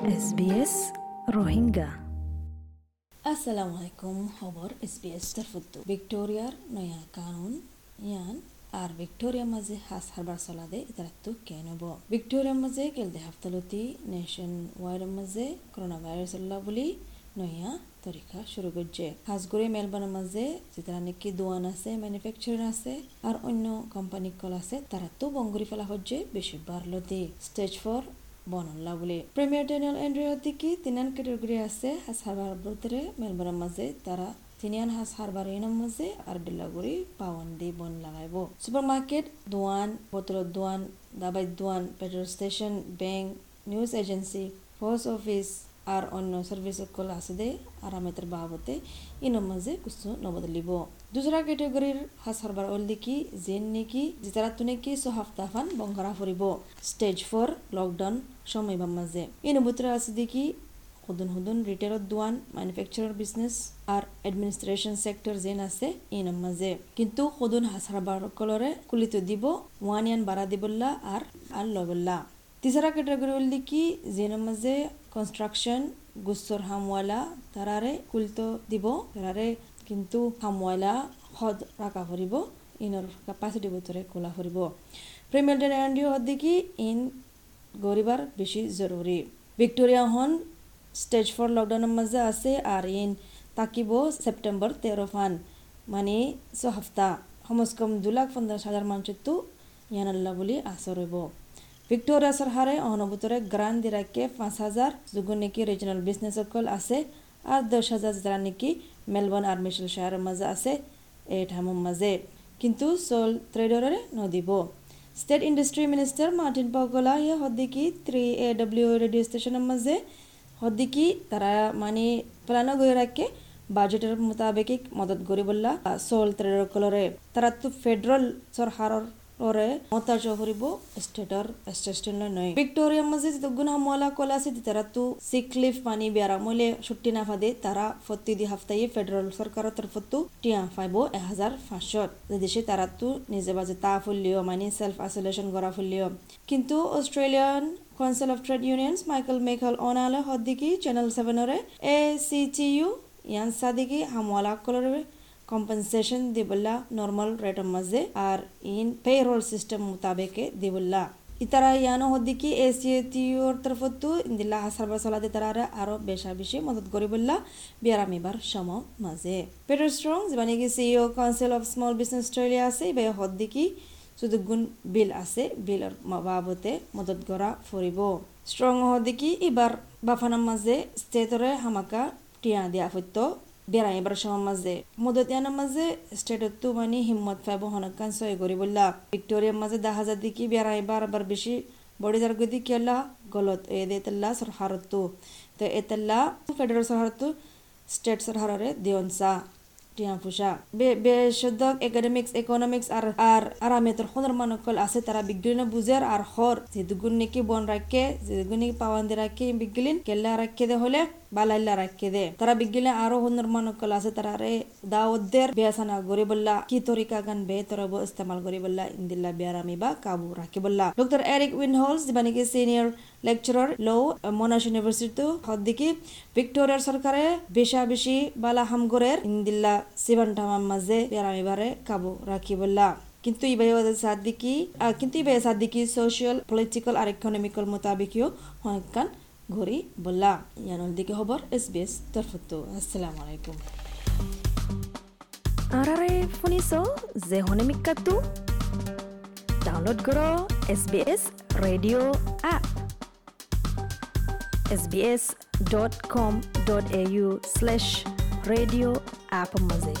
SBS Rohingya Assalamu alaikum. খবর SBS তরফুদ্দু ভিক্টোরিয়ার নয়া কানুন ইয়ান আর ভিক্টোরিয়া মাঝে হাস হারবার চলাদে ইতারাত্তু কেনব ভিক্টোরিয়া মাঝে কেলদে হাফতালতি নেশন ওয়াইডের মাঝে করোনা ভাইরাস বলি নয়া তরিকা শুরু করছে হাজগুড়ি মেলবোর্নের মাঝে যেটা নাকি দোয়ান আছে ম্যানুফ্যাকচারিং আছে আর অন্য কোম্পানি কল আছে তারা তো বঙ্গুরি ফেলা হচ্ছে বেশি বাড়লতি স্টেজ ফর বনল্লা বলে প্রিমিয়ার ড্যানিয়েল এন্ড্রিও দিকে তিনান ক্যাটাগরি আছে হারবার ভিতরে মেলবোর্নের মাঝে তারা তিনিয়ান হারবার এনার মাঝে আর ডিল্লাগুড়ি পাওয়ান দি বন লাগাইব। সুপার মার্কেট দোয়ান বোতলত দোয়ান দাবাই দোয়ান petrol station bank news agency post office আর অন্য সকল আছে দে, আরামেতের বাবতে। ইনোর মাঝে কুস্তু নবদলিব দুসরা ক্যাটেগরির হাস হারবার ওল দেখি, জেন নেকি যেতারা তুনে কি ছ হাফতা ফান বংকরা ফুরিব। স্টেজ ফোর লকডাউন সময় বা মাঝে। ইনো ভিতরে আছে দেখি, হুদুন হুদুন রিটেলর দোয়ান ম্যানুফ্যাকচারার বিজনেস আর এডমিনিস্ট্রেশন সেক্টর যেন আছে ইনোর মাঝে। কিন্তু হুদুন হাস হারবার কলরে কুলিত দিব, ওয়ান ইয়ান বাড়া দিবল্লা আর আর লবল্লা তিসরা ক্যাটাগরি হল কি যেনের মাঝে কনস্ট্রাকশন গুসর হামওয়ালা তারারে কুলতো দিব তারারে কিন্তু হামওয়ালা হদ রাখা ফুরিব ইনর ক্যাপাসিটি ভিতরে খোলা ফুরিব প্রিমিয়ার এন্ডিও হদ দেখি ইন গরিবার বেশি জরুরি ভিক্টোরিয়া হন স্টেজ ফর লকডাউনের মাঝে আছে আর ইন তাকিব সেপ্টেম্বর তেরো ফান মানে ছ হাফতা কমস কম দু লাখ পঞ্চাশ হাজার মানুষের তো ইয়ানাল্লা বুলি রইব ভিক্টোরিয়া সরকারে অনবতরে গ্রান দিরাকে পাঁচ হাজার যুগুন নাকি রিজনাল বিজনেস সকল আছে আর দশ হাজার যারা নাকি মেলবোর্ন আর মিশেল শাহরের মাঝে আছে, এই ঠামুর মাঝে কিন্তু সোল ট্রেডারে নদিব। স্টেট ইন্ডাস্ট্রি মিনিস্টার মার্টিন পগলা ইয়ে হদ্দিকি থ্রি এ ডব্লিউ রেডিও স্টেশনের মাঝে হদ্দিকি তারা মানে প্লানো গই রাখে বাজেটের মোতাবেক মদত করি বললা সোল ট্রেডার কলরে তারা তো ফেডারেল সরকারের স্টেশন নয় ভিক্টোরিয়া মাঝে গুণ হামলা কলা আছে, তারা তো সিক লিভ পানি বেয়ারা। মলে ছুটি না ফাদে তারা ফতি দি হাফতাই ফেডারেল সরকারের তরফতো টিয়া এক হাজার পাঁচশত দেশে তারাতো নিজে বাজে তা ফুললিও মানে সেলফ আইসোলেশন করা ফুললিও কিন্তু Australian council of trade unions Michael মেঘাল অনালে হদ্দিকি চ্যানেল সেভেনরে এ সি টি ইউ ইয়ান সাদিকি, হামওয়ালা কলরে compensation দিবল্লা নর্মাল রেটের মাঝে আর ইন পেরোল সিস্টেম মোতাবেকে দিবল্লা ইতারা ইয়ানো হদ্দিকি এসিওর তরফতো ইন্দিল্লা হাসারবার চলাতে তারা আরও বেশা বেশি মদত করিবল্লা বিয়ারামিবার সম মাঝে পেটার স্ট্রং যিমানে কি CEO council of small business Australia আছে বে হদ্দিকি সুদুগুণ বিল আছে বিলৰ বাবতে মদত কৰা ফুৰিব ষ্ট্ৰং হদ্দিকি এবাৰ বাফানাৰ মাজে ষ্টেটৰে হামাকা টিয়া দিয়া সত্য বেড়াই সময় মাঝে মদতিয়ানের মাঝে স্টেটতো মানে হিম্মত ফাইব হনকান সয় করি বললা ভিক্টোরিয়ার মাঝে দা হাজার দিকে বেড়াই আবার বেশি বড়ি যার গদি কেলা গলত এ দে তেল্লা সরহারতো তো এ তেল্লা ফেডারেল সরহারতো স্টেট সরহারে দিয়নসা টিয়া ফুসা বে বেশদক একাডেমিক্স ইকোনমিক্স আর আর আরামেতর খনর মানকল আছে তারা বিজ্ঞান বুঝের আর হর যে দুগুন নাকি বন রাখে যে দুগুন নাকি পাওয়ান্দি রাখে বিজ্ঞান কেল্লা রাখে দে হলে তারা রে দাওদের বেসানা গরি বললা কি তরিকা গান বে তরব ইস্তেমাল গরি বললা ইন্দিল্লা বেয়ারামি বা কাবু রাখি বললা ডক্টর এরিক উইনহোলস যিবা senior lecturer law Monash university হদ্দিকি ভিক্টোরিয়ার সরকারে বেশা বেশি বালা হামগরের ইন্দিল্লা সিবান টামার মাঝে বেয়ারামিবারে কাবু রাখি বললা কিন্তু ইবাই সাদিকি কিন্তু ইবাই সাদিকি সোশিয়াল পলিটিক্যাল আর ইকোনমিক্যাল মোতাবিকও অনেকখান ঘূৰি বলা ইয়াৰ দিকে খবৰ এছ বি এছ তৰফতো। আচলাম আলাইকুম আৰে শুনিছ যে হনে মিকাটো ডাউনলোড কৰ S B S radio' app S B S dot com dot A U slash radio' app মাজে।